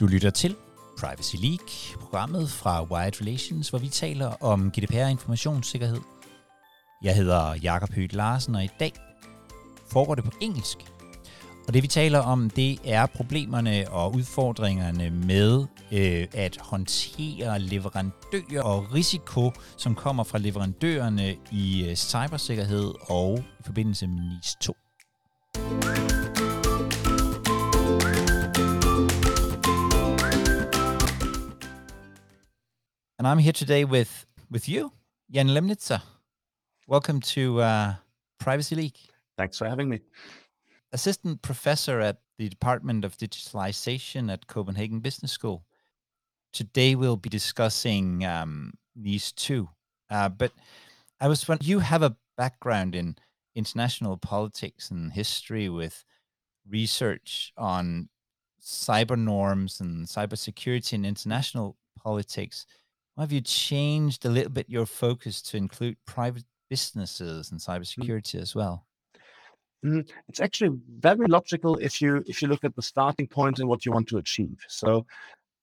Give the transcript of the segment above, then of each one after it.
Du lytter til Privacy League, programmet fra Wired Relations, hvor vi taler om GDPR informationssikkerhed. Jeg hedder Jakob Høgh Larsen, og i dag foregår det på engelsk. Og det vi taler om, det er problemerne og udfordringerne med øh, at håndtere leverandører og risiko, som kommer fra leverandørerne i øh, cybersikkerhed og i forbindelse med NIS 2. And I'm here today with with you, Jan Lemnitzer. Welcome to uh, Privacy League. Thanks for having me. Assistant professor at the Department of Digitalization at Copenhagen Business School. Today we'll be discussing um, NIS2. Uh, but I was wondering, you have a background in international politics and history with research on cyber norms and cybersecurity and international politics have you changed a little bit your focus to include private businesses and mm. cybersecurity mm. as well? Mm, it's actually very logical if you if you look at the starting point and what you want to achieve. So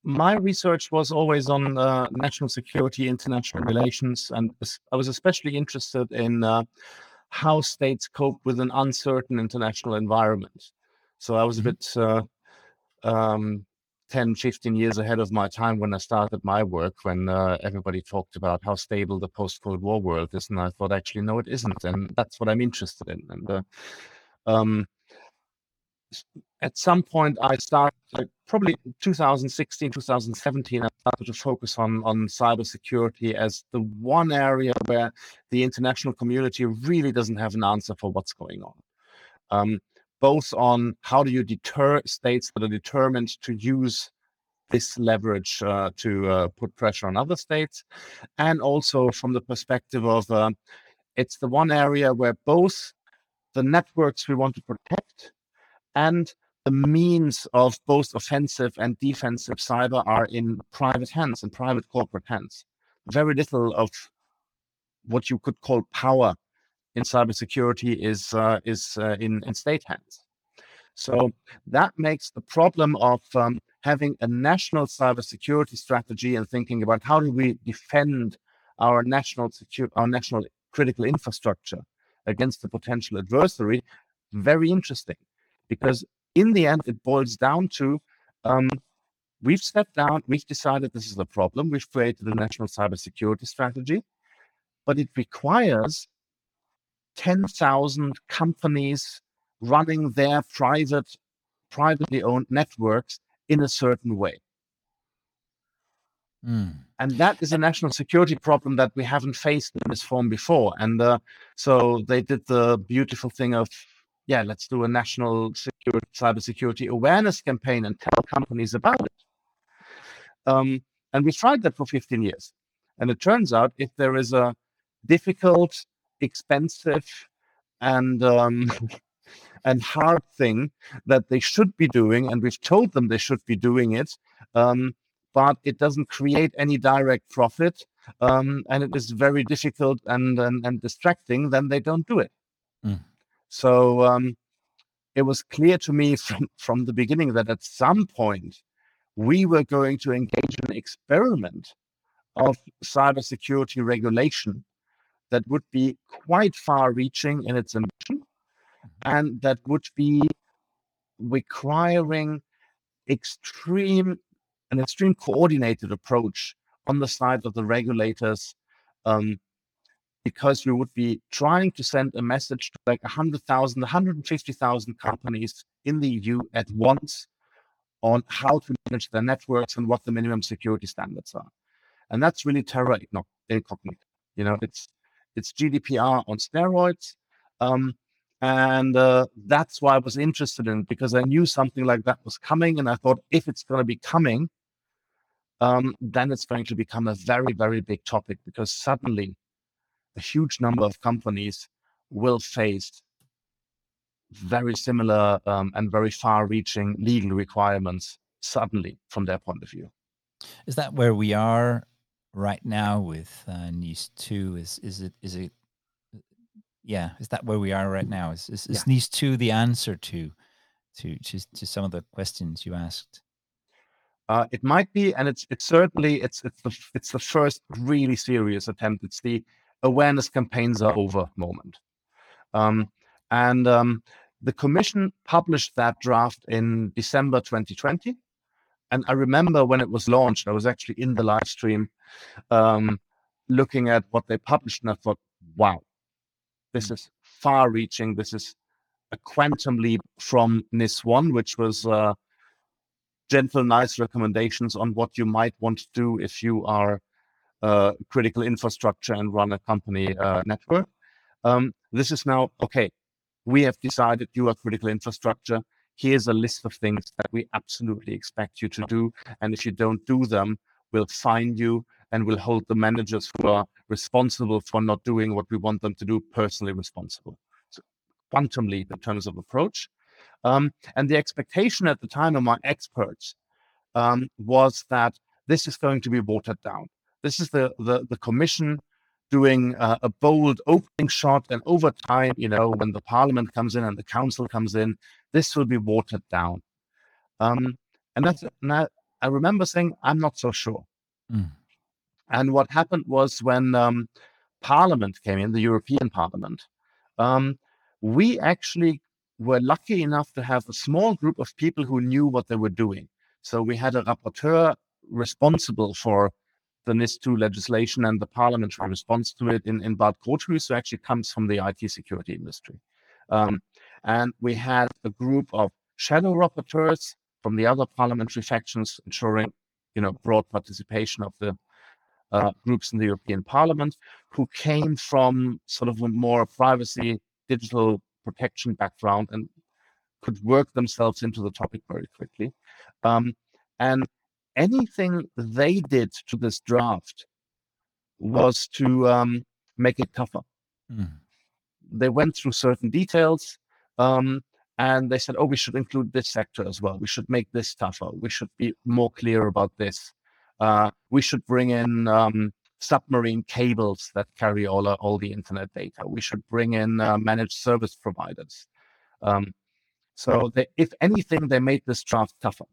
my research was always on uh, national security, international relations, and I was especially interested in uh, how states cope with an uncertain international environment. So I was a mm-hmm. bit uh, um, 10, 15 years ahead of my time when I started my work, when uh, everybody talked about how stable the post Cold War world is. And I thought, actually, no, it isn't. And that's what I'm interested in. And uh, um, at some point, I started, like, probably 2016, 2017, I started to focus on, on cybersecurity as the one area where the international community really doesn't have an answer for what's going on. Um, both on how do you deter states that are determined to use this leverage uh, to uh, put pressure on other states, and also from the perspective of uh, it's the one area where both the networks we want to protect and the means of both offensive and defensive cyber are in private hands, and private corporate hands. Very little of what you could call power in cybersecurity is uh, is uh, in in state hands. So that makes the problem of um, having a national cybersecurity strategy and thinking about how do we defend our national secure our national critical infrastructure against the potential adversary very interesting because in the end it boils down to um, we've stepped down we've decided this is a problem we've created a national cybersecurity strategy but it requires 10,000 companies running their private, privately owned networks in a certain way. Mm. And that is a national security problem that we haven't faced in this form before. And uh, so they did the beautiful thing of, yeah, let's do a national security, cybersecurity awareness campaign and tell companies about it. Um, and we tried that for 15 years. And it turns out if there is a difficult expensive and um, and hard thing that they should be doing, and we've told them they should be doing it, um, but it doesn't create any direct profit, um, and it is very difficult and, and, and distracting, then they don't do it. Mm. So um, it was clear to me from, from the beginning that at some point we were going to engage in an experiment of cybersecurity regulation that would be quite far reaching in its ambition mm-hmm. and that would be requiring extreme an extreme coordinated approach on the side of the regulators um, because we would be trying to send a message to like 100,000, 150,000 companies in the EU at once on how to manage their networks and what the minimum security standards are. And that's really terra incognita. You know, it's it's GDPR on steroids. Um, and uh, that's why I was interested in it because I knew something like that was coming. And I thought if it's going to be coming, um, then it's going to become a very, very big topic because suddenly a huge number of companies will face very similar um, and very far reaching legal requirements suddenly from their point of view. Is that where we are right now with uh, NIS two? Is is it is it? Yeah, is that where we are right now? Is is, is yeah. NIS two the answer to to to to some of the questions you asked? Uh, it might be, and it's it's certainly it's it's the it's the first really serious attempt. It's the awareness campaigns are over moment, um, and um, the commission published that draft in December 2020. And I remember when it was launched, I was actually in the live stream, um, looking at what they published, and I thought, wow, this is far-reaching. This is a quantum leap from NIS one, which was uh, gentle, nice recommendations on what you might want to do if you are uh, critical infrastructure and run a company uh, network. Um, this is now okay. We have decided you are critical infrastructure. Here's a list of things that we absolutely expect you to do, and if you don't do them, we'll fine you and we'll hold the managers who are responsible for not doing what we want them to do personally responsible. So quantum leap in terms of approach. Um, and the expectation at the time among experts um, was that this is going to be watered down. This is the the, the commission doing uh, a bold opening shot, and over time, you know, when the parliament comes in and the council comes in, this will be watered down. Um, and that's and I, I remember saying, I'm not so sure. Mm. And what happened was when um, Parliament came in, the European Parliament, um, we actually were lucky enough to have a small group of people who knew what they were doing. So we had a rapporteur responsible for the NIS2 legislation and the parliamentary response to it in, in Bart Groothuis, who actually comes from the IT security industry. Um, and we had a group of shadow rapporteurs from the other parliamentary factions, ensuring you know broad participation of the uh, groups in the European Parliament, who came from sort of a more privacy digital protection background and could work themselves into the topic very quickly. Um, and anything they did to this draft was to um, make it tougher. Mm. They went through certain details um, and they said, oh, we should include this sector as well. We should make this tougher. We should be more clear about this. Uh, we should bring in um, submarine cables that carry all, uh, all the internet data. We should bring in uh, managed service providers. Um, so, they, if anything, they made this draft tougher.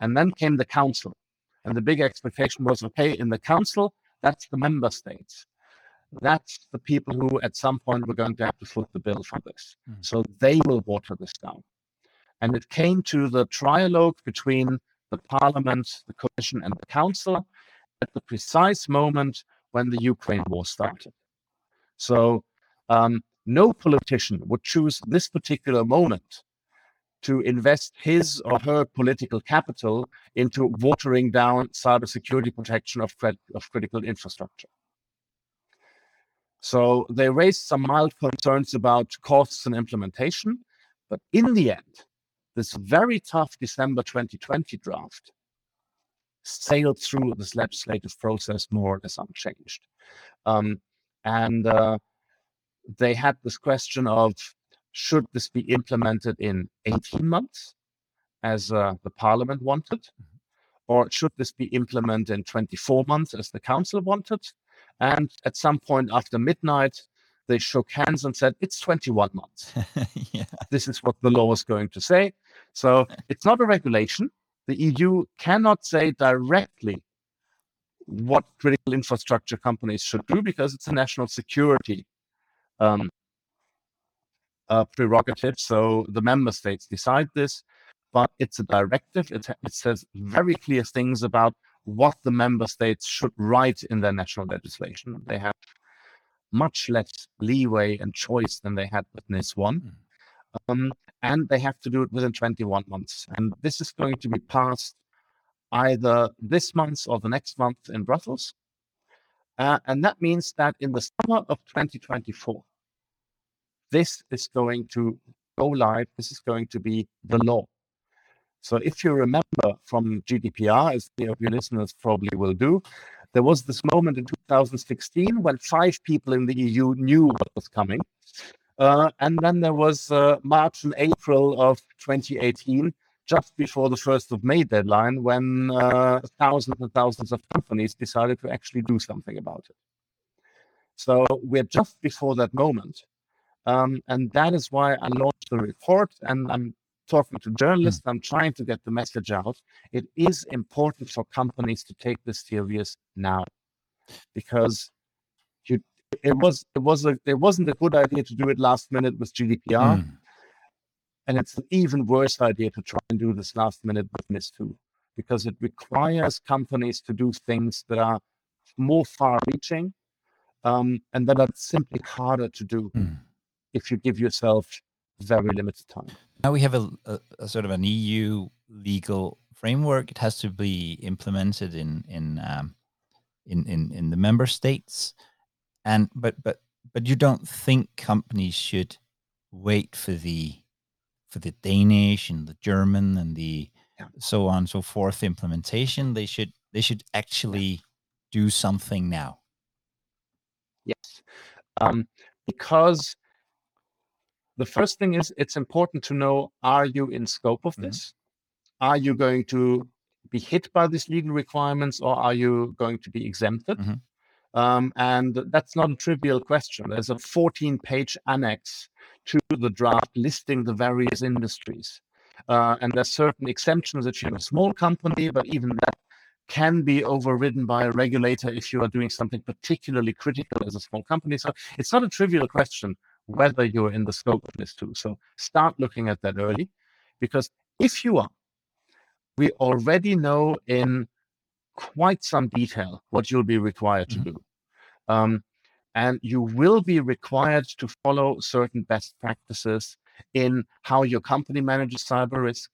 And then came the council. And the big expectation was okay, in the council, that's the member states. That's the people who at some point were going to have to foot the bill for this. Mm-hmm. So they will water this down. And it came to the trialogue between the parliament, the commission, and the council at the precise moment when the Ukraine war started. So um, no politician would choose this particular moment to invest his or her political capital into watering down cybersecurity protection of, of critical infrastructure. So they raised some mild concerns about costs and implementation, but in the end, this very tough December 2020 draft sailed through this legislative process more or less unchanged. Um, and uh, they had this question of should this be implemented in 18 months, as uh, the parliament wanted, or should this be implemented in 24 months, as the council wanted? And at some point after midnight, they shook hands and said, it's 21 months. yeah. This is what the law is going to say. So it's not a regulation. The EU cannot say directly what critical infrastructure companies should do because it's a national security um, uh, prerogative. So the member states decide this, but it's a directive. It, it says very clear things about what the member states should write in their national legislation. They have much less leeway and choice than they had with NIS 1. Mm. Um, and they have to do it within 21 months. And this is going to be passed either this month or the next month in Brussels. Uh, and that means that in the summer of 2024, this is going to go live. This is going to be the law. So if you remember from GDPR, as the of your listeners probably will do, there was this moment in 2016 when five people in the EU knew what was coming. Uh, and then there was uh, March and April of 2018, just before the 1st of May deadline, when uh, thousands and thousands of companies decided to actually do something about it. So we're just before that moment. Um, and that is why I launched the report. And I'm talking to journalists, I'm trying to get the message out. It is important for companies to take this serious now, because you it was it was a it wasn't a good idea to do it last minute with GDPR, mm. and it's an even worse idea to try and do this last minute with NIS2, because it requires companies to do things that are more far-reaching, um, and that are simply harder to do mm. If you give yourself very limited time. Now we have a, a, a, sort of an EU legal framework. It has to be implemented in in um, in, in in the member states, and but but but you don't think companies should wait for the for the Danish and the German and the yeah. so on and so forth implementation. They should they should actually do something now. Yes, um, because the first thing is it's important to know are you in scope of mm-hmm. this? Are you going to be hit by these legal requirements or are you going to be exempted? Mm-hmm. Um, and that's not a trivial question. There's a 14 page annex to the draft listing the various industries. Uh, and there's certain exemptions if you're a small company, but even that can be overridden by a regulator if you are doing something particularly critical as a small company. So it's not a trivial question whether you're in the scope of NIS2. So start looking at that early, because if you are, we already know in quite some detail what you'll be required mm-hmm. to do. Um, and you will be required to follow certain best practices in how your company manages cyber risk,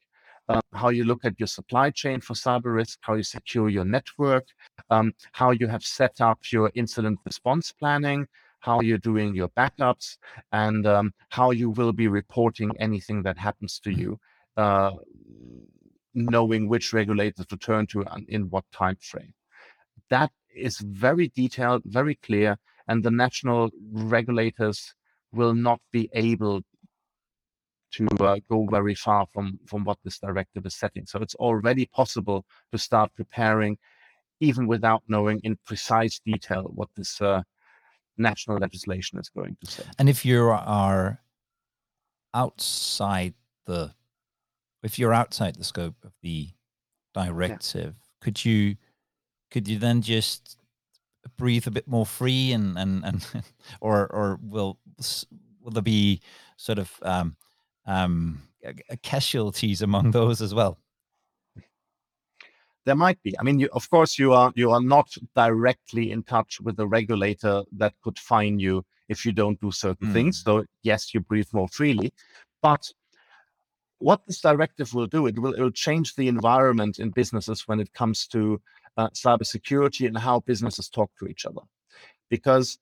uh, how you look at your supply chain for cyber risk, how you secure your network, um, how you have set up your incident response planning, how you're doing your backups, and um, how you will be reporting anything that happens to you, uh, knowing which regulators to turn to and in what time frame. That is very detailed, very clear, and the national regulators will not be able to uh, go very far from from what this directive is setting. So it's already possible to start preparing, even without knowing in precise detail what this uh, national legislation is going to say. And if you are outside the, if you're outside the scope of the directive, yeah. could you, could you then just breathe a bit more free and and and, or or will will there be sort of um, um, casualties among those as well? There might be. I mean, you, of course, you are you are not directly in touch with the regulator that could fine you if you don't do certain mm. things. So yes, you breathe more freely, but what this directive will do, it will it will change the environment in businesses when it comes to uh, cybersecurity and how businesses talk to each other, because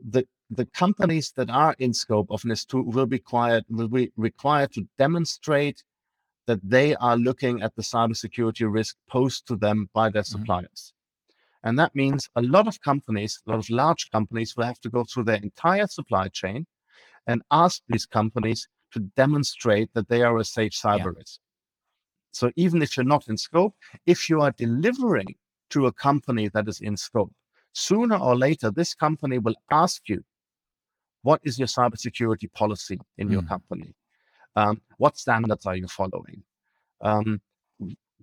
the the companies that are in scope of NIS2 will be required will be required to demonstrate that they are looking at the cybersecurity risk posed to them by their mm-hmm. suppliers. And that means a lot of companies, a lot of large companies will have to go through their entire supply chain and ask these companies to demonstrate that they are a safe cyber yeah. risk. So even if you're not in scope, if you are delivering to a company that is in scope, sooner or later, this company will ask you, what is your cybersecurity policy in mm. your company? Um, what standards are you following? Um,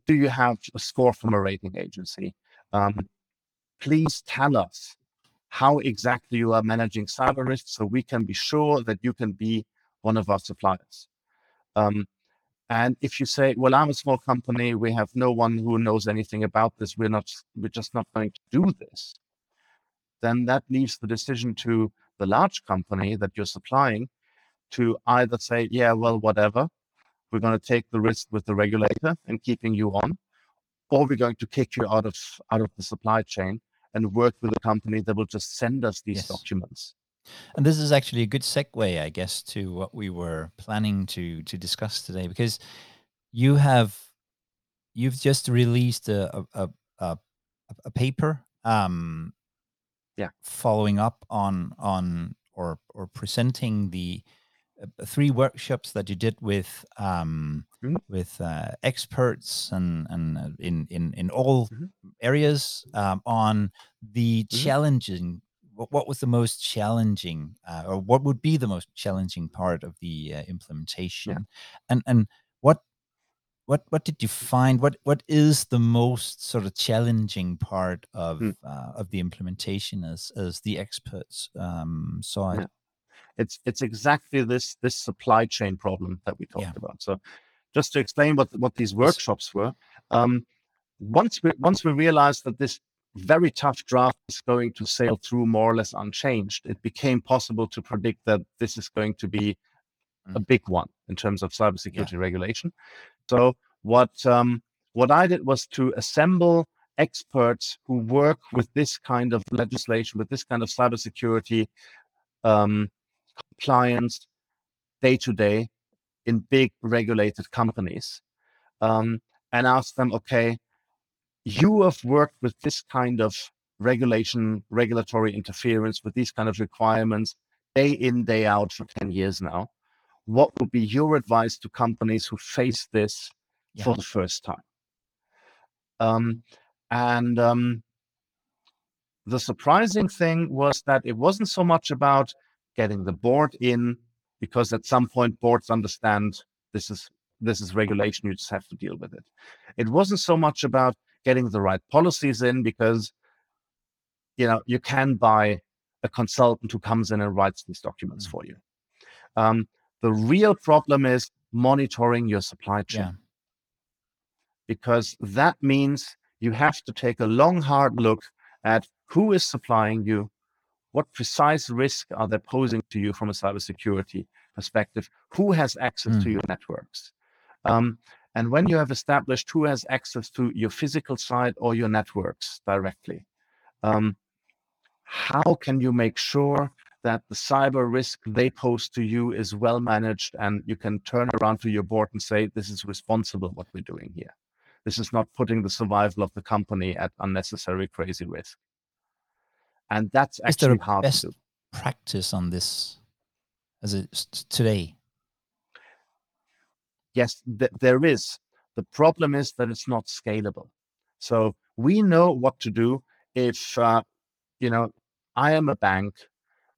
do you have a score from a rating agency? Um, please tell us how exactly you are managing cyber risks so we can be sure that you can be one of our suppliers. Um, and if you say, well, I'm a small company, we have no one who knows anything about this, we're not, we're just not going to do this, then that leaves the decision to the large company that you're supplying to either say, yeah, well, whatever, we're going to take the risk with the regulator and keeping you on, or we're going to kick you out of out of the supply chain and work with a company that will just send us these yes. documents. And this is actually a good segue, I guess, to what we were planning to to discuss today, because you have you've just released a a, a, a paper, um, yeah, following up on on or or presenting the three workshops that you did with um, mm-hmm. with uh, experts and and uh, in in in all mm-hmm. areas um, on the mm-hmm. challenging. What, what was the most challenging, uh, or what would be the most challenging part of the uh, implementation? Yeah. And and what what what did you find? What what is the most sort of challenging part of uh, of the implementation as as the experts um, saw it? Yeah. It's it's exactly this this supply chain problem that we talked Yeah. about. So just to explain what what these workshops were, um, once we once we realized that this very tough draft is going to sail through more or less unchanged, it became possible to predict that this is going to be a Mm. big one in terms of cybersecurity regulation. So what um, what I did was to assemble experts who work with this kind of legislation, with this kind of cybersecurity um, compliance day to day in big regulated companies, um, and ask them, okay, you have worked with this kind of regulation, regulatory interference, with these kind of requirements day in, day out for 10 years now. What would be your advice to companies who face this Yeah. for the first time? Um, and um, the surprising thing was that it wasn't so much about getting the board in, because at some point boards understand this is this is regulation, you just have to deal with it. It wasn't so much about getting the right policies in, because you know you can buy a consultant who comes in and writes these documents Mm. for you. Um, the real problem is monitoring your supply chain Yeah. because that means you have to take a long, hard look at who is supplying you, what precise risk are they posing to you from a cybersecurity perspective, who has access to Mm. your networks. Um, and when you have established who has access to your physical side or your networks directly, um, how can you make sure that the cyber risk they pose to you is well managed and you can turn around to your board and say, this is responsible what we're doing here. This is not putting the survival of the company at unnecessary crazy risk. And that's Is there actually hard best to practice on this as it today? Yes, th- there is. The problem is that it's not scalable. So we know what to do if, uh, you know, I am a bank,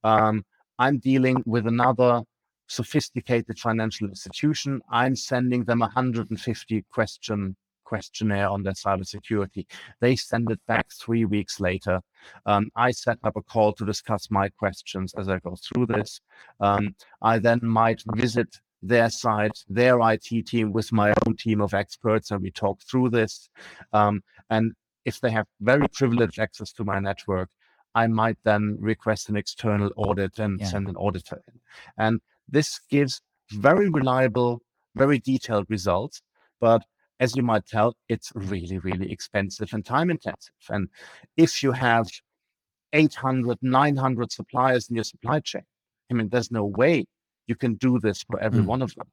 um, I'm dealing with another sophisticated financial institution. I'm sending them a 150 question questionnaire on their cybersecurity. They send it back three weeks later. Um, I set up a call to discuss my questions as I go through this. Um, I then might visit their site, their IT team with my own team of experts, and we talk through this. Um, and if they have very privileged access to my network, I might then request an external audit and Yeah. send an auditor in. And this gives very reliable, very detailed results. But as you might tell, it's really, really expensive and time intensive. And if you have 800, 900 suppliers in your supply chain, I mean, there's no way you can do this for every Mm. one of them.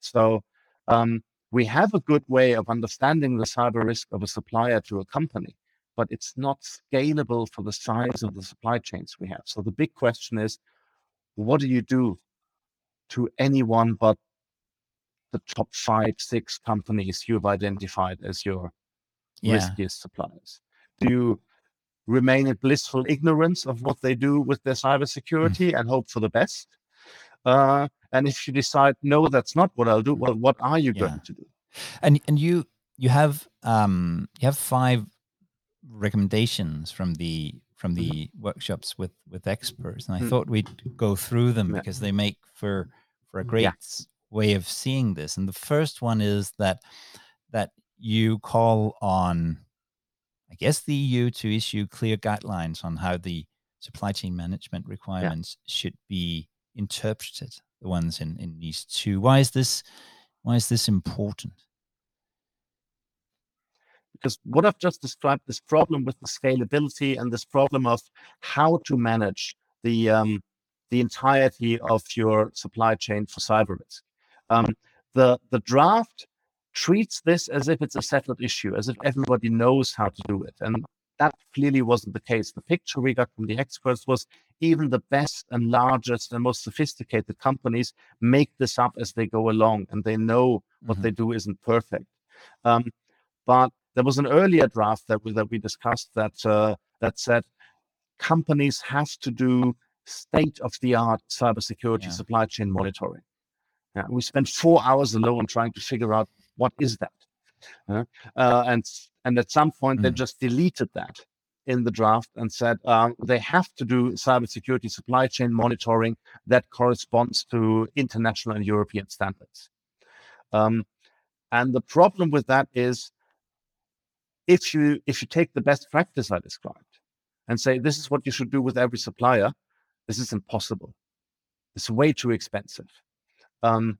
So um, we have a good way of understanding the cyber risk of a supplier to a company, but it's not scalable for the size of the supply chains we have. So the big question is, what do you do to anyone but the top five, six companies you've identified as your Yeah. riskiest suppliers? Do you remain in blissful ignorance of what they do with their cybersecurity and hope for the best? Uh, and if you decide, no, that's not what I'll do, well, what are you Yeah. going to do? And and you you have um you have five recommendations from the from the workshops with with experts, and I Mm. thought we'd go through them Yeah. because they make for for a great Yeah. Way of seeing this. And the first one is that that you call on, I guess, the EU to issue clear guidelines on how the supply chain management requirements should be interpreted. The ones in in NIS2. Why is this? Why is this important? because what I've just described, this problem with the scalability and this problem of how to manage the um, the entirety of your supply chain for cyber risk. Um, the the draft treats this as if it's a settled issue, as if everybody knows how to do it, and that clearly wasn't the case. The picture we got from the experts was even the best and largest and most sophisticated companies make this up as they go along, and they know what Mhm. they do isn't perfect. Um, but there was an earlier draft that we, that we discussed that uh, that said companies have to do state of the art cybersecurity Yeah. supply chain monitoring. Yeah, we spent four hours alone trying to figure out what is that, uh, and and at some point mm. they just deleted that in the draft and said um, they have to do cybersecurity supply chain monitoring that corresponds to international and European standards. Um, and the problem with that is if you if you take the best practice I described and say this is what you should do with every supplier, this is impossible. It's way too expensive. Um,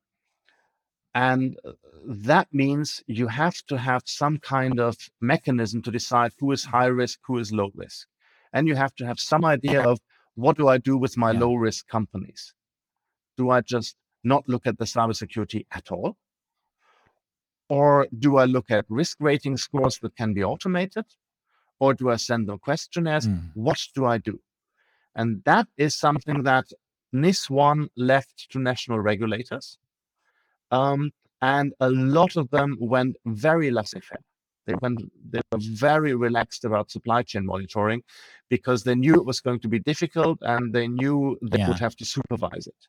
and uh, that means you have to have some kind of mechanism to decide who is high risk, who is low risk. And you have to have some idea of what do I do with my yeah. low risk companies? Do I just not look at the cybersecurity at all? Or do I look at risk rating scores that can be automated? Or do I send them questionnaires? Mm. What do I do? And that is something that NIS1 left to national regulators. Um, and a lot of them went very laissez-faire. They went, they were very relaxed about supply chain monitoring because they knew it was going to be difficult and they knew they yeah. would have to supervise it.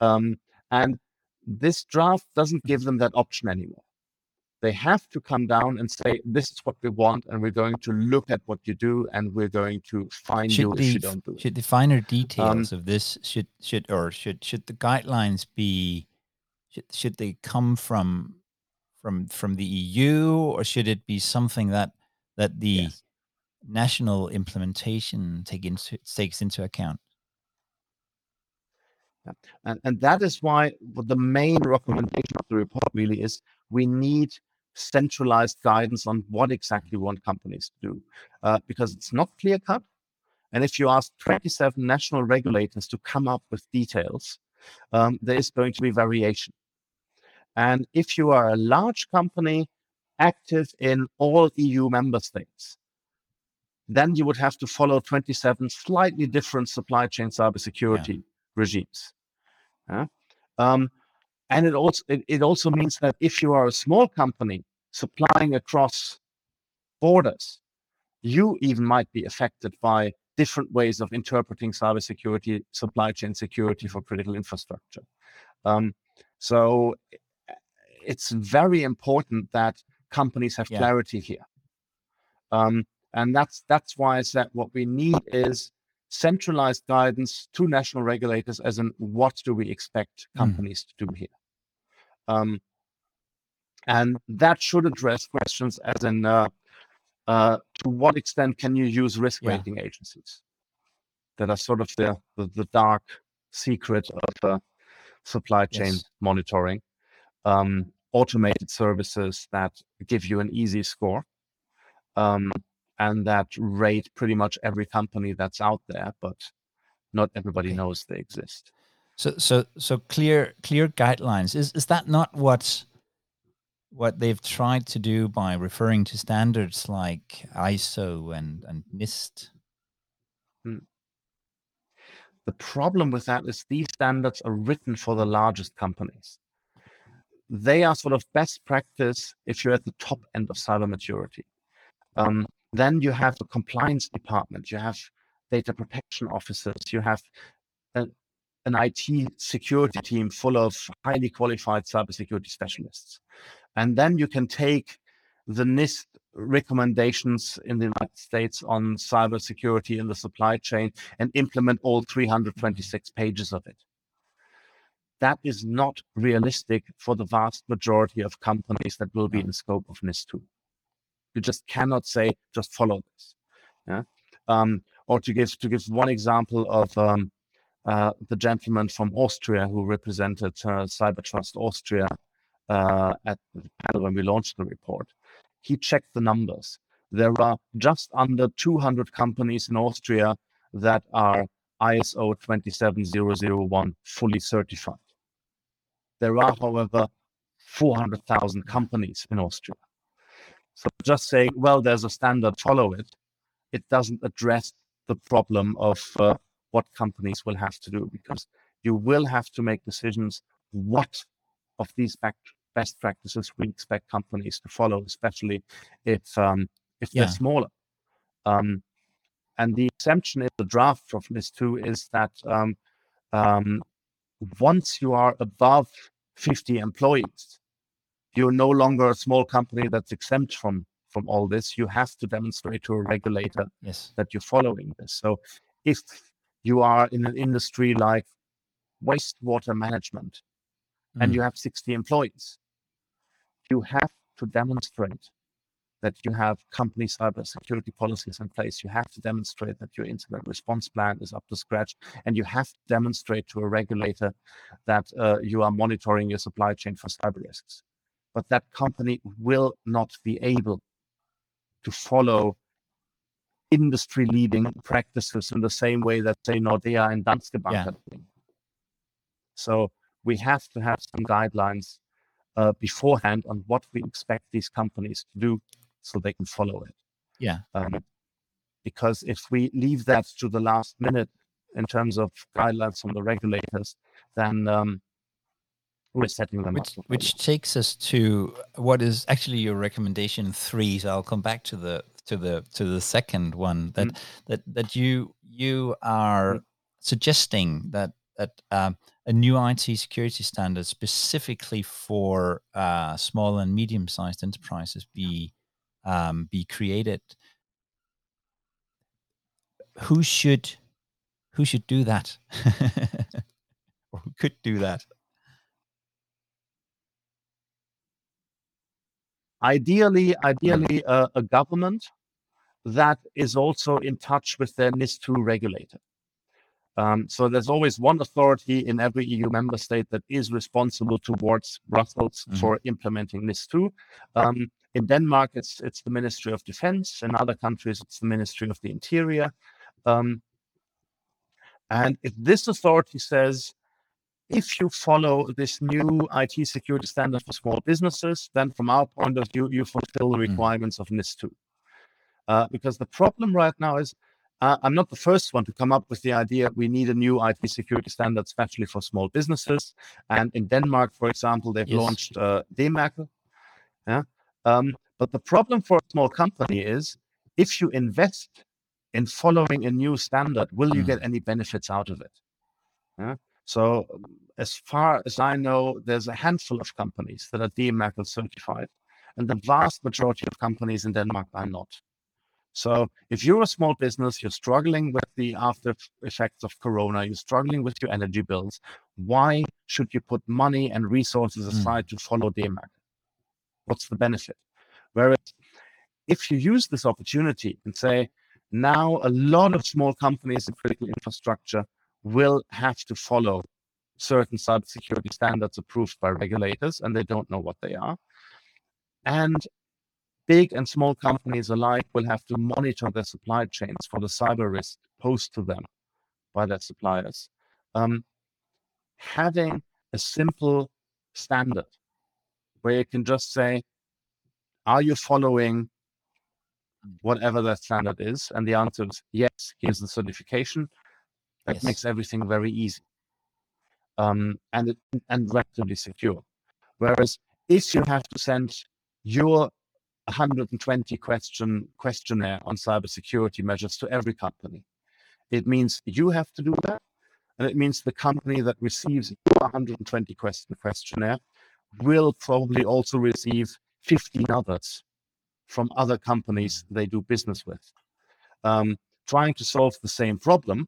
Um, and this draft doesn't give them that option anymore. They have to come down and say, "This is what we want, and we're going to look at what you do, and we're going to fine should you the, if you don't do it." Should the finer details um, of this should should or should should the guidelines be should, should they come from from from the EU or should it be something that that the yes. national implementation take into, takes into account? Yeah. And, and that is why what the main recommendation of the report really is we need centralized guidance on what exactly we want companies to do uh, because it's not clear cut. And if you ask 27 national regulators to come up with details, um, there is going to be variation. And if you are a large company active in all EU member states, then you would have to follow 27 slightly different supply chain cybersecurity yeah. regimes. Yeah? Um, and it also it, it also means that if you are a small company supplying across borders, you even might be affected by different ways of interpreting cybersecurity, supply chain security for critical infrastructure. Um, so it's very important that companies have yeah. clarity here. Um, and that's that's why I said what we need is centralized guidance to national regulators as in what do we expect hmm. companies mm. to do here. Um, and that should address questions as in uh, uh, to what extent can you use risk rating agencies that are sort of the, the, the dark secret of uh, supply chain yes. monitoring um, automated services that give you an easy score um, and that rate pretty much every company that's out there, but not everybody okay. knows they exist. So, so, so clear, clear guidelines. Is is that not what what they've tried to do by referring to standards like ISO and and NIST? Hmm. The problem with that is these standards are written for the largest companies they are sort of best practice if you're at the top end of cyber maturity. Um, then you have the compliance department, you have data protection officers, you have a, an IT security team full of highly qualified cybersecurity specialists. And then you can take the NIST recommendations in the United States on cybersecurity in the supply chain and implement all 326 pages of it that is not realistic for the vast majority of companies that will be in the scope of NIS 2. You just cannot say, just follow this. Yeah? Um, or to give to give one example of um, uh, the gentleman from Austria who represented uh, Cybertrust Austria uh, at the panel when we launched the report, he checked the numbers. There are just under 200 companies in Austria that are ISO 27001 fully certified. There are, however, 400,000 companies in Austria. So just saying, well, there's a standard, follow it, it doesn't address the problem of uh, what companies will have to do because you will have to make decisions what of these best practices we expect companies to follow, especially if um, if yeah. they're smaller. Um, and the exemption in the draft of NIS2 is that um, um, once you are above 50 employees, you're no longer a small company that's exempt from from all this. You have to demonstrate to a regulator yes. that you're following this. So if you are in an industry like wastewater management mm. and you have 60 employees, you have to demonstrate that you have company cybersecurity policies in place. You have to demonstrate that your incident response plan is up to scratch, and you have to demonstrate to a regulator that uh, you are monitoring your supply chain for cyber risks. But that company will not be able to follow industry leading practices in the same way that, say, Nordea and Danske Bank yeah. are doing. So we have to have some guidelines uh, beforehand on what we expect these companies to do so they can follow it. Yeah. Um, because if we leave that to the last minute in terms of guidelines from the regulators, then um, we're setting them which, up. Which takes us to what is actually your recommendation three. So I'll come back to the to the to the second one that mm. that that you you are mm. suggesting that that um, a new IT security standard specifically for uh, small and medium sized enterprises be um, be created. Who should who should do that, or who could do that? Ideally, ideally, uh, a government that is also in touch with their NIS2 regulator. Um, so there's always one authority in every EU member state that is responsible towards Brussels mm-hmm. for implementing NIS2. Um, in Denmark, it's it's the Ministry of Defense. In other countries, it's the Ministry of the Interior. Um, and if this authority says, if you follow this new IT security standard for small businesses, then from our point of view, you fulfill the mm-hmm. requirements of NIS 2. Uh, because the problem right now is uh, I'm not the first one to come up with the idea we need a new IT security standard, especially for small businesses. And in Denmark, for example, they've yes. launched uh, DMARC. Yeah. Um, but the problem for a small company is if you invest in following a new standard, will you mm. get any benefits out of it? Yeah. So, as far as I know, there's a handful of companies that are DMARC certified, and the vast majority of companies in Denmark are not. So if you're a small business, you're struggling with the after effects of Corona, you're struggling with your energy bills, why should you put money and resources hmm. aside mm. to follow DMARC? What's the benefit? Whereas if you use this opportunity and say, now a lot of small companies in critical infrastructure will have to follow certain cybersecurity standards approved by regulators, and they don't know what they are. And big and small companies alike will have to monitor their supply chains for the cyber risk posed to them by their suppliers. Um, having a simple standard where you can just say, Are you following whatever that standard is? And the answer is yes, here's the certification. That yes. makes everything very easy um, and, and relatively secure. Whereas if you have to send your 120 question questionnaire on cybersecurity measures to every company. It means you have to do that, and it means the company that receives your 120 question questionnaire will probably also receive 15 others from other companies they do business with. Um, trying to solve the same problem,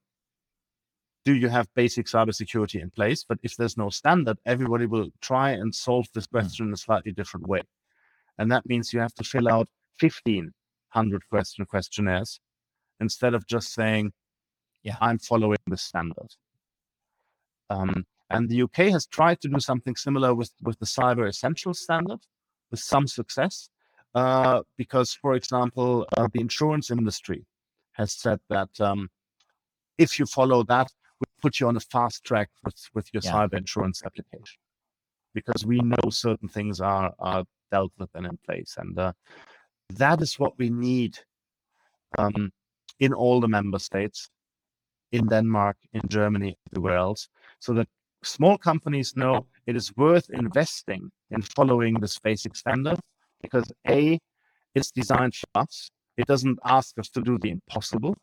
do you have basic cybersecurity in place? But if there's no standard, everybody will try and solve this hmm. question in a slightly different way. And that means you have to fill out 1500 question questionnaires instead of just saying, yeah, I'm following the standard. Um, and the UK has tried to do something similar with, with the Cyber Essentials standard with some success. Uh, because, for example, uh, the insurance industry has said that um, if you follow that, put you on a fast track with, with your yeah. cyber insurance application because we know certain things are, are dealt with and in place. And uh, that is what we need um, in all the member states, in Denmark, in Germany, everywhere else, so that small companies know it is worth investing in following this basic standard because A, it's designed for us. It doesn't ask us to do the impossible.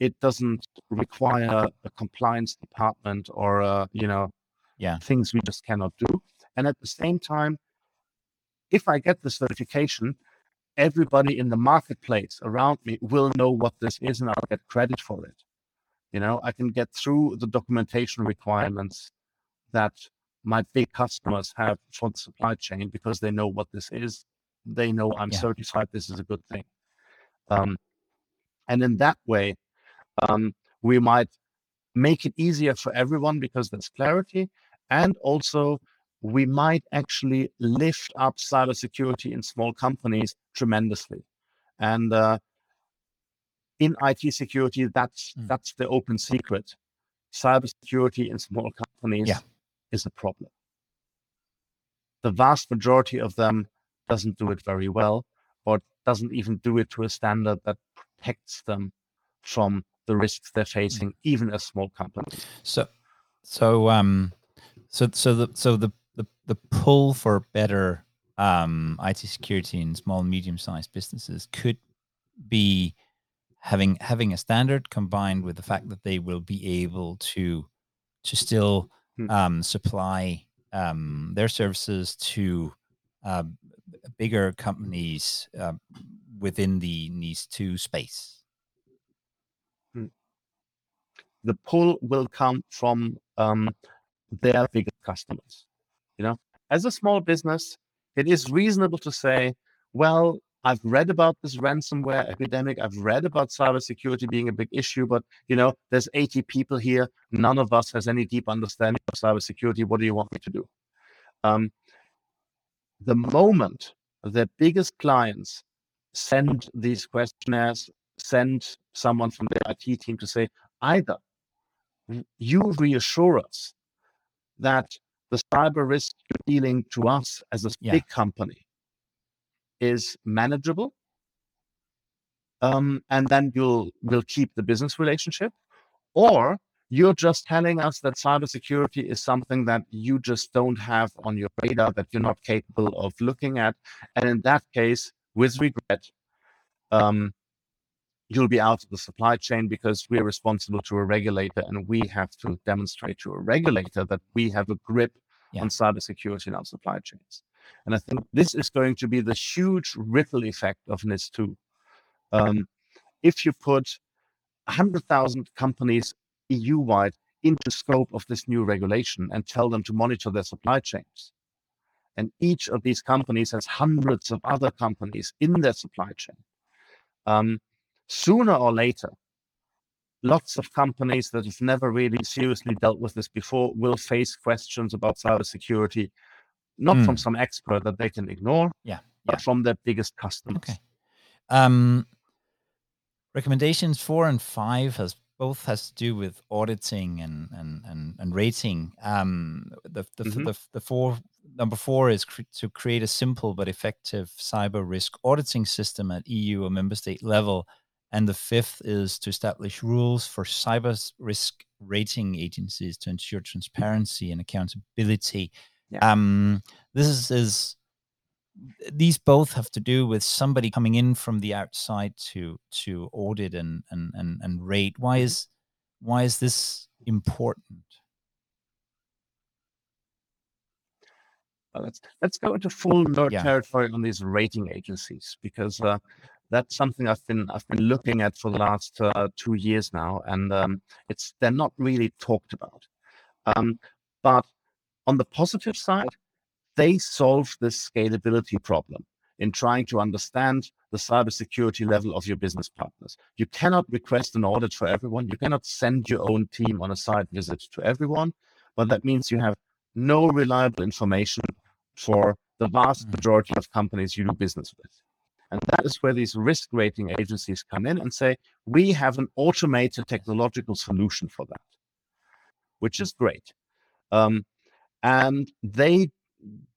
It doesn't require a compliance department or a, you know Yeah. things we just cannot do. And at the same time, if I get this certification, everybody in the marketplace around me will know what this is and I'll get credit for it. You know, I can get through the documentation requirements that my big customers have for the supply chain because they know what this is. They know I'm Yeah. certified. This is a good thing. Um, and in that way, um, we might make it easier for everyone because there's clarity. And also, we might actually lift up cybersecurity in small companies tremendously. And uh, in IT security, that's Mm. that's the open secret. Cybersecurity in small companies Yeah. is a problem. The vast majority of them doesn't do it very well, or doesn't even do it to a standard that protects them from the risks they're facing, even as small companies. So, so um, so so the so the the, the pull for better um IT security in small and medium sized businesses could be having having a standard combined with the fact that they will be able to to still Hmm. um, supply um, their services to uh, bigger companies uh, within the NIS two space. The pull will come from um, their biggest customers. You know, as a small business, it is reasonable to say, well, I've read about this ransomware epidemic. I've read about cybersecurity being a big issue, but you know, there's 80 people here. None of us has any deep understanding of cybersecurity. What do you want me to do? Um, the moment their biggest clients send these questionnaires, send someone from their IT team to say, either you reassure us that the cyber risk you're dealing to us as a Yeah. big company is manageable. Um, and then you'll will keep the business relationship, or you're just telling us that cybersecurity is something that you just don't have on your radar, that you're not capable of looking at. And in that case, with regret, um, you'll be out of the supply chain because we're responsible to a regulator and we have to demonstrate to a regulator that we have a grip Yeah. on cybersecurity in our supply chains. And I think this is going to be the huge ripple effect of NIS2. Um, if you put 100,000 companies EU wide into scope of this new regulation and tell them to monitor their supply chains, and each of these companies has hundreds of other companies in their supply chain, um, sooner or later, lots of companies that have never really seriously dealt with this before will face questions about cybersecurity, not from Mm. some expert that they can ignore, Yeah, but yeah. from their biggest customers. Okay. Um, recommendations four and five has both has to do with auditing and and and, and rating. Um, the the, f Mhm. the the four number four is cre- to create a simple but effective cyber risk auditing system at EU or member state level. And the fifth is to establish rules for cyber risk rating agencies to ensure transparency and accountability. Yeah. Um, this is, is these both have to do with somebody coming in from the outside to to audit and and and, and rate why Mhm. is why is this important Uh, let's let's go into full nerd Yeah. territory on these rating agencies because uh, that's something I've been I've been looking at for the last uh, two years now, and um, it's they're not really talked about. Um, but on the positive side, they solve this scalability problem in trying to understand the cybersecurity level of your business partners. You cannot request an audit for everyone. You cannot send your own team on a site visit to everyone, but that means you have no reliable information for the vast Mm. majority of companies you do business with. And that is where these risk rating agencies come in and say, we have an automated technological solution for that, which is great. Um, and they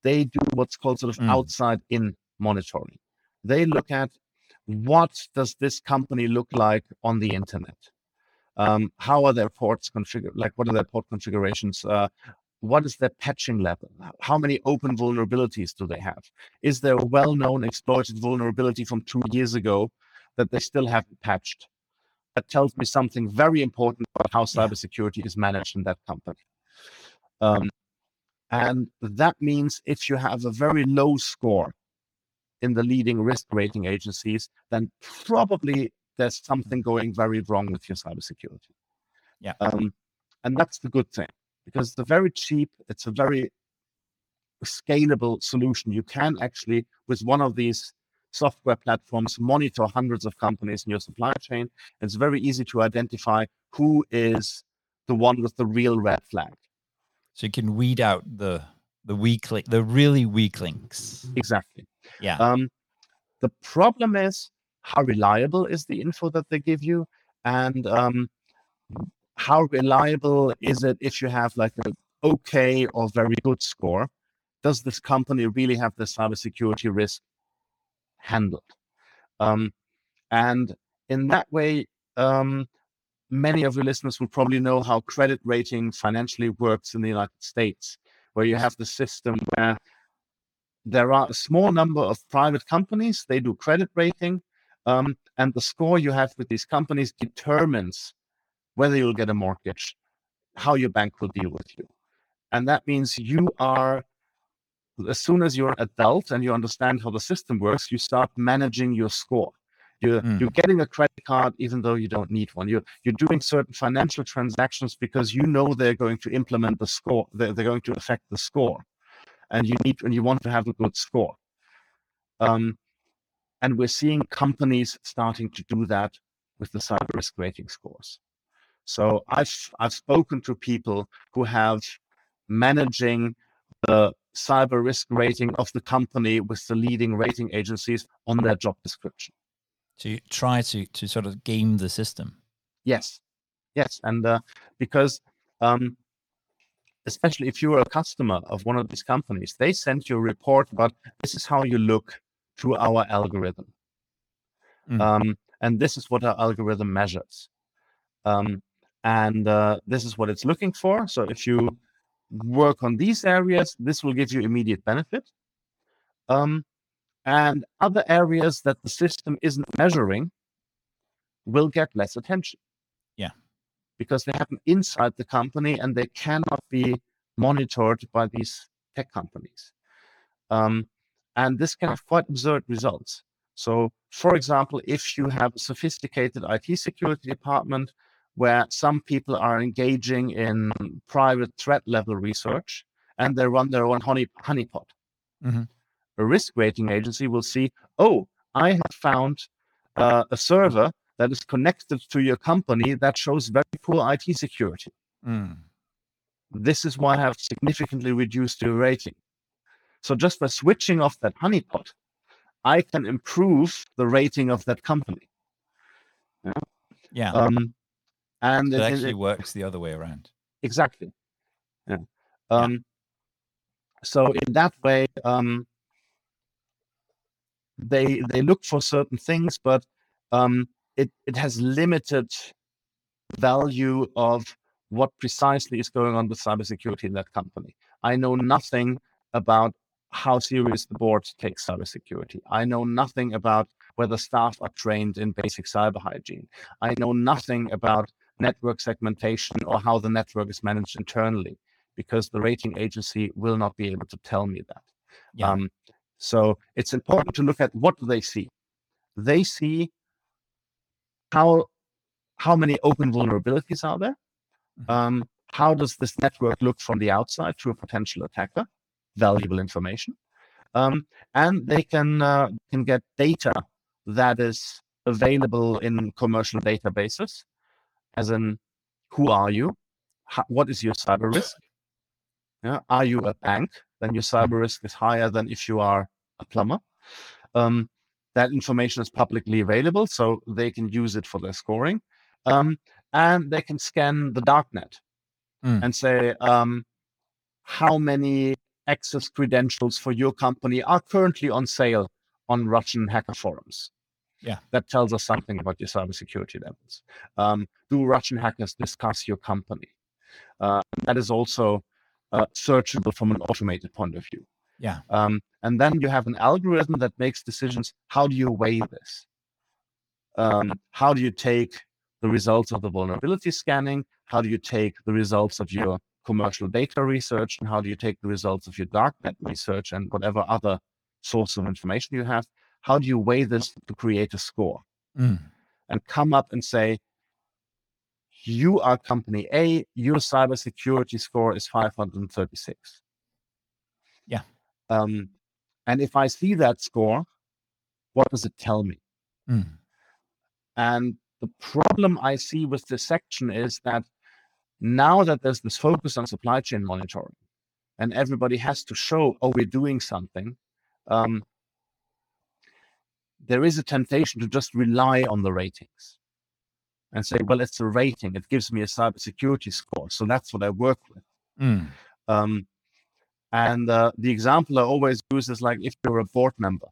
they do what's called sort of Mm. outside in monitoring. They look at what does this company look like on the internet? Um, how are their ports configured? Like what are their port configurations? Uh, what is their patching level? How many open vulnerabilities do they have? Is there a well-known exploited vulnerability from two years ago that they still haven't patched? That tells me something very important about how cybersecurity is managed in that company. Um, And that means if you have a very low score in the leading risk rating agencies, then probably there's something going very wrong with your cybersecurity. Yeah. Um, and that's the good thing because it's a very cheap, it's a very scalable solution. You can actually, with one of these software platforms, monitor hundreds of companies in your supply chain. It's very easy to identify who is the one with the real red flag. So you can weed out the the weak link, the really weak links. Exactly. Yeah. Um, the problem is how reliable is the info that they give you, and um, how reliable is it if you have like an okay or very good score? Does this company really have the cybersecurity risk handled? Um, and in that way, um, many of your listeners will probably know how credit rating financially works in the United States, where you have the system where there are a small number of private companies, they do credit rating, um, and the score you have with these companies determines whether you'll get a mortgage, how your bank will deal with you. And that means you are, as soon as you're adult and you understand how the system works, you start managing your score. You're, Mm. you're getting a credit card even though you don't need one. You're, you're doing certain financial transactions because you know they're going to implement the score, they're, they're going to affect the score. And you need and you want to have a good score. Um, and we're seeing companies starting to do that with the cyber risk rating scores. So I've I've spoken to people who have managing the cyber risk rating of the company with the leading rating agencies on their job description. So you try to to sort of game the system. Yes, yes, and uh, because um, especially if you are a customer of one of these companies, they send you a report about this is how you look through our algorithm, Mm. um, and this is what our algorithm measures, um, and uh, this is what it's looking for. So if you work on these areas, this will give you immediate benefit. Um, and other areas that the system isn't measuring will get less attention. Yeah. Because they happen inside the company and they cannot be monitored by these tech companies. Um, and this can have quite absurd results. So, for example, if you have a sophisticated IT security department where some people are engaging in private threat level research and they run their own honey, honeypot, Mhm. a risk rating agency will see, oh, I have found uh, a server that is connected to your company that shows very poor IT security. Mm. This is why I have significantly reduced your rating. So just by switching off that honeypot, I can improve the rating of that company. Yeah. Um, and it it- it- actually works the other way around. exactly. Yeah. Um, So in that way, um, they they look for certain things, but um, it it has limited value of what precisely is going on with cybersecurity in that company. I know nothing about how serious the board takes cybersecurity. I know nothing about whether staff are trained in basic cyber hygiene. I know nothing about network segmentation or how the network is managed internally because the rating agency will not be able to tell me that. Yeah. Um, so it's important to look at what do they see. They see how how many open vulnerabilities are there. Mhm. Um, how does this network look from the outside to a potential attacker? Valuable information, um, and they can uh, can get data that is available in commercial databases, as in who are you, Ho- what is your cyber risk, yeah, are you a bank? Then your cyber risk is higher than if you are a plumber. Um, that information is publicly available, so they can use it for their scoring. Um, and they can scan the darknet Mm. and say um, how many access credentials for your company are currently on sale on Russian hacker forums. Yeah. That tells us something about your cybersecurity levels. Um, do Russian hackers discuss your company? Uh, that is also uh, searchable from an automated point of view. Yeah. Um, and then you have an algorithm that makes decisions. How do you weigh this? Um, how do you take the results of the vulnerability scanning? How do you take the results of your commercial data research and how do you take the results of your darknet research and whatever other source of information you have how do you weigh this to create a score Mm. and come up and say you are company a your cybersecurity score is 536 Yeah. um, and if i see that score what does it tell me Mm. and the problem I see with this section is that now that there's this focus on supply chain monitoring and everybody has to show, oh, we're doing something, um, there is a temptation to just rely on the ratings and say, well, it's a rating. It gives me a cybersecurity score. So that's what I work with. Mm. Um, and uh, the example I always use is like if you're a board member,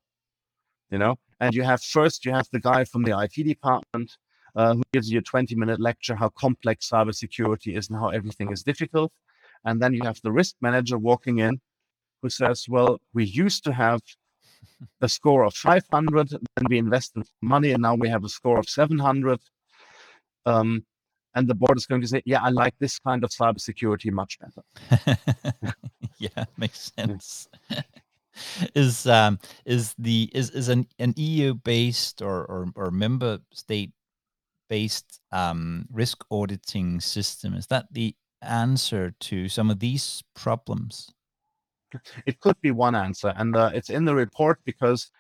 you know, and you have first you have the guy from the IT department uh, who gives you a 20 minute lecture how complex cybersecurity is and how everything is difficult, and then you have the risk manager walking in who says, "Well, we used to have a score of 500, then we invested money, and now we have a score of 700." Um, and the board is going to say, "Yeah, I like this kind of cybersecurity much better." yeah, makes sense. is um is the is is an an EU based or or, or member state based um risk auditing system is that the answer to some of these problems? It could be one answer, and uh, it's in the report because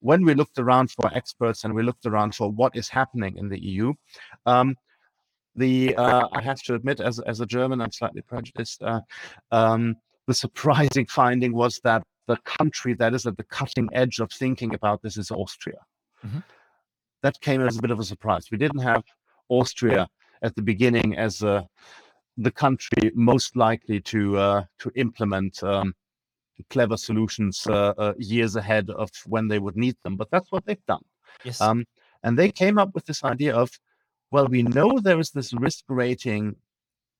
when we looked around for experts and we looked around for what is happening in the EU, um, the uh, I have to admit, as as a German, I'm slightly prejudiced. Uh, um, the surprising finding was that the country that is at the cutting edge of thinking about this is Austria. Mhm. That came as a bit of a surprise. We didn't have Austria at the beginning as uh, the country most likely to uh, to implement um, clever solutions uh, uh, years ahead of when they would need them. But that's what they've done. Yes. Um, and they came up with this idea of, well, we know there is this risk rating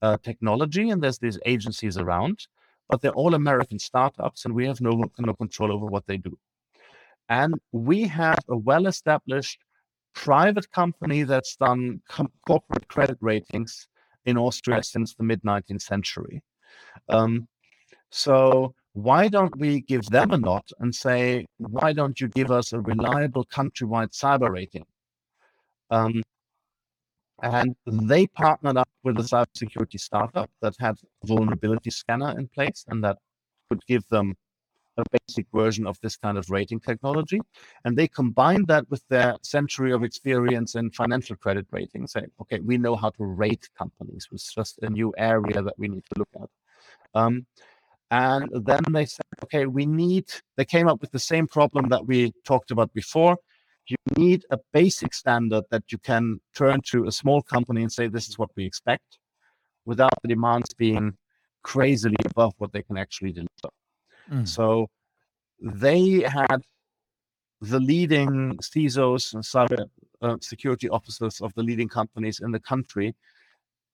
uh, technology and there's these agencies around, but they're all American startups and we have no, no control over what they do. And we have a well established private company that's done com- corporate credit ratings in Austria since the mid 19th century. Um, so why don't we give them a nod and say, why don't you give us a reliable countrywide cyber rating? Um, and they partnered up with a cybersecurity startup that had vulnerability scanner in place and that could give them a basic version of this kind of rating technology. And they combined that with their century of experience in financial credit rating, saying, okay, we know how to rate companies. It's just a new area that we need to look at. Um, and then they said, okay, we need, they came up with the same problem that we talked about before. You need a basic standard that you can turn to a small company and say, this is what we expect, without the demands being crazily above what they can actually deliver. Mm. So they had the leading CISOs and cyber uh, security officers of the leading companies in the country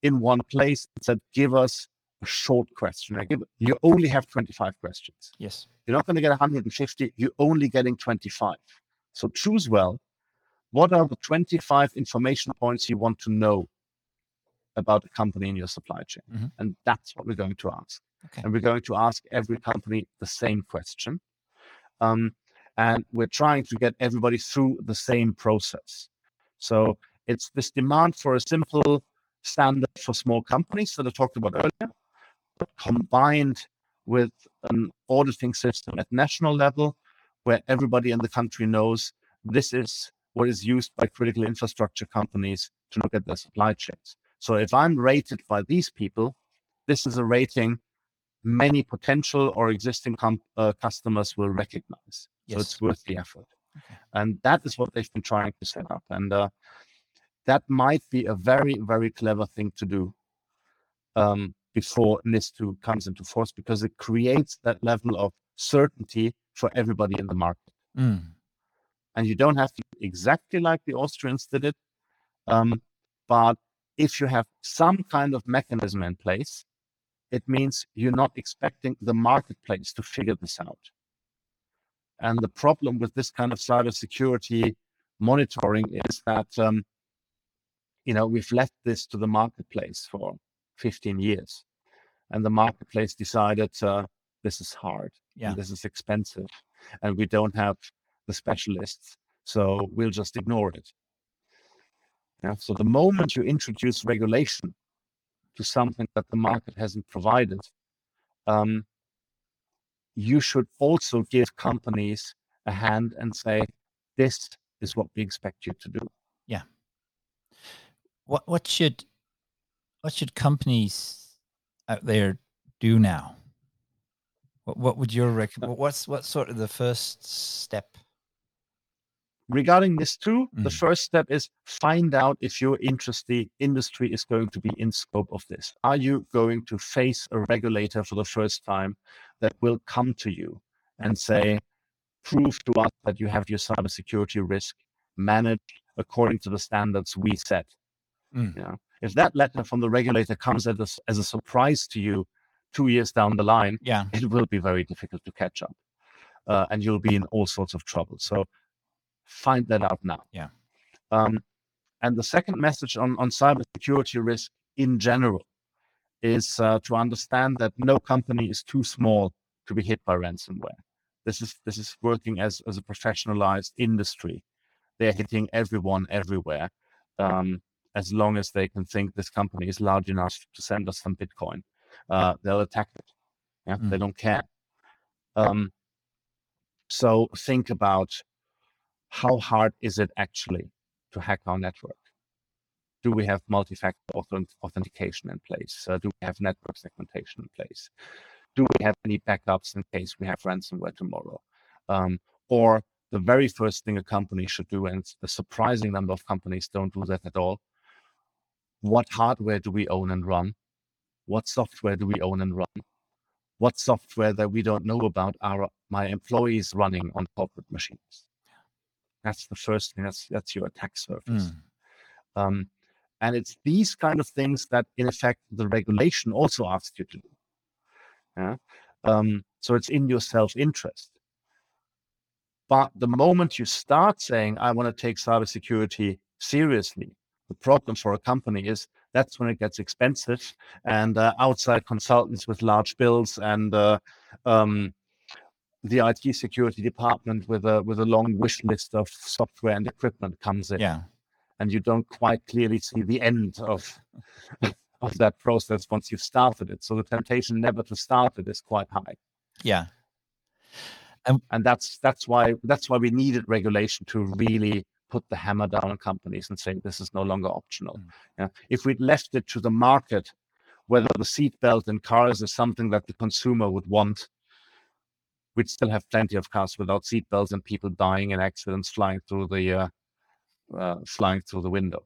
in one place and said, give us a short question. I give, you only have 25 questions. yes. You're not going to get 150. You're only getting 25. So choose well. What are the 25 information points you want to know about the company in your supply chain? Mhm. And that's what we're going to ask. Okay. And we're going to ask every company the same question. Um, and we're trying to get everybody through the same process. So it's this demand for a simple standard for small companies that I talked about earlier, combined with an auditing system at national level where everybody in the country knows this is what is used by critical infrastructure companies to look at their supply chains. So if I'm rated by these people, this is a rating many potential or existing com- uh, customers will recognize. So it's worth the effort. Okay. And that is what they've been trying to set up. And uh, that might be a very, very clever thing to do um, before NIS2 comes into force because it creates that level of certainty for everybody in the market. Mm. And you don't have to exactly like the Austrians did it. Um, but if you have some kind of mechanism in place, it means you're not expecting the marketplace to figure this out. And the problem with this kind of cybersecurity monitoring is that, um, you know, we've left this to the marketplace for 15 years. And the marketplace decided uh, this is hard, yeah, this is expensive, and we don't have the specialists, so we'll just ignore it. Yeah, so the moment you introduce regulation to something that the market hasn't provided, um, you should also give companies a hand and say, this is what we expect you to do. Yeah. What what should what should companies out there do now? What what would your rec- uh what's what's sort of the first step? regarding this too, mm. the first step is find out if your industry industry is going to be in scope of this. Are you going to face a regulator for the first time that will come to you and say, prove to us that you have your cybersecurity risk managed according to the standards we set. Mm. Know, if that letter from the regulator comes as a, as a surprise to you two years down the line, yeah. it will be very difficult to catch up. Uh, and you'll be in all sorts of trouble. So find that out now. Yeah. Um, and the second message on, on cybersecurity risk in general is uh, to understand that no company is too small to be hit by ransomware. This is this is working as, as a professionalized industry. They're hitting everyone everywhere. Um, as long as they can think this company is large enough to send us some Bitcoin, uh, they'll attack it. Yeah, mm. they don't care. Um, so think about how hard is it actually to hack our network? Do we have multi-factor authentication in place? Uh, do we have network segmentation in place? Do we have any backups in case we have ransomware tomorrow? Um, or the very first thing a company should do, and a surprising number of companies don't do that at all. What hardware do we own and run? What software do we own and run? What software that we don't know about are my employees running on corporate machines? That's the first thing. That's that's your attack surface. Mm. Um, and it's these kind of things that, in effect, the regulation also asks you to do. Yeah. Um, so it's in your self-interest. But the moment you start saying, "I want to take cybersecurity seriously," the problem for a company is that's when it gets expensive, and uh, outside consultants with large bills and uh, um, the IT security department with a with a long wish list of software and equipment comes in. Yeah. And you don't quite clearly see the end of of that process once you've started it. So the temptation never to start it is quite high. Yeah. And, and that's that's why that's why we needed regulation to really put the hammer down on companies and say this is no longer optional. Mm. Yeah. If we'd left it to the market, whether the seatbelt in cars is something that the consumer would want, we'd still have plenty of cars without seatbelts and people dying in accidents flying through the uh, uh, flying through the window.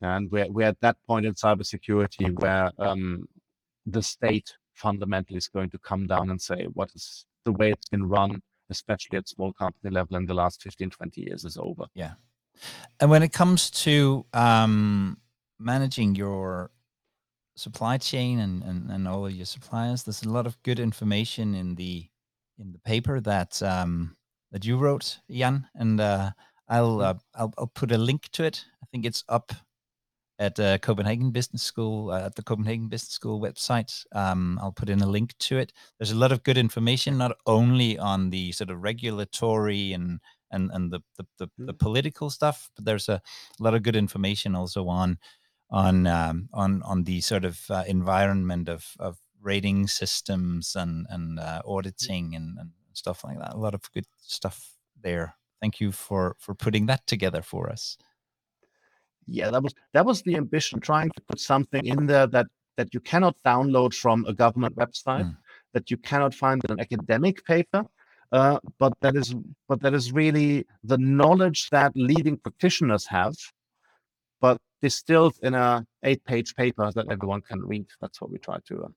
And we're we're at that point in cybersecurity where um, the state fundamentally is going to come down and say what is the way it's been run, especially at small company level in the last 15, 20 years is over. Yeah. And when it comes to um, managing your supply chain and, and, and all of your suppliers, there's a lot of good information in the in the paper that um, that you wrote, Jan, and uh, I'll, mm. uh, I'll I'll put a link to it. I think it's up at uh, Copenhagen Business School uh, at the Copenhagen Business School website. Um, I'll put in a link to it. There's a lot of good information, not only on the sort of regulatory and and and the the, the, the mm. political stuff, but there's a, a, lot of good information also on on um, on on the sort of uh, environment of of rating systems and and uh, auditing and, and stuff like that. A lot of good stuff there. Thank you for for putting that together for us. Yeah, that was that was the ambition, trying to put something in there that that you cannot download from a government website, mm. that you cannot find in an academic paper, uh, but that is but that is really the knowledge that leading practitioners have, but distilled in a eight-page paper that everyone can read. That's what we try to uh,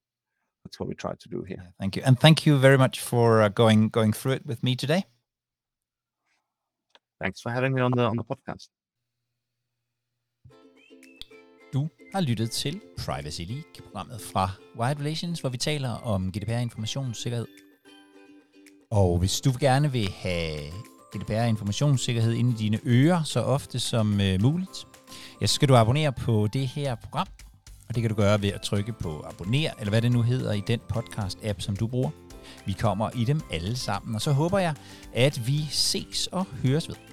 that's what we try to do here. Yeah, thank you, and thank you very much for uh, going going through it with me today. Thanks for having me on the on the podcast. Har lyttet til Privacy League, programmet fra Wired Relations, hvor vi taler om GDPR-informationssikkerhed. Og hvis du gerne vil have GDPR-informationssikkerhed inde i dine ører så ofte som øh, muligt, ja, så skal du abonnere på det her program Og det kan du gøre ved at trykke på abonner, eller hvad det nu hedder i den podcast-app, som du bruger. Vi kommer i dem alle sammen, og så håber jeg, at vi ses og høres ved.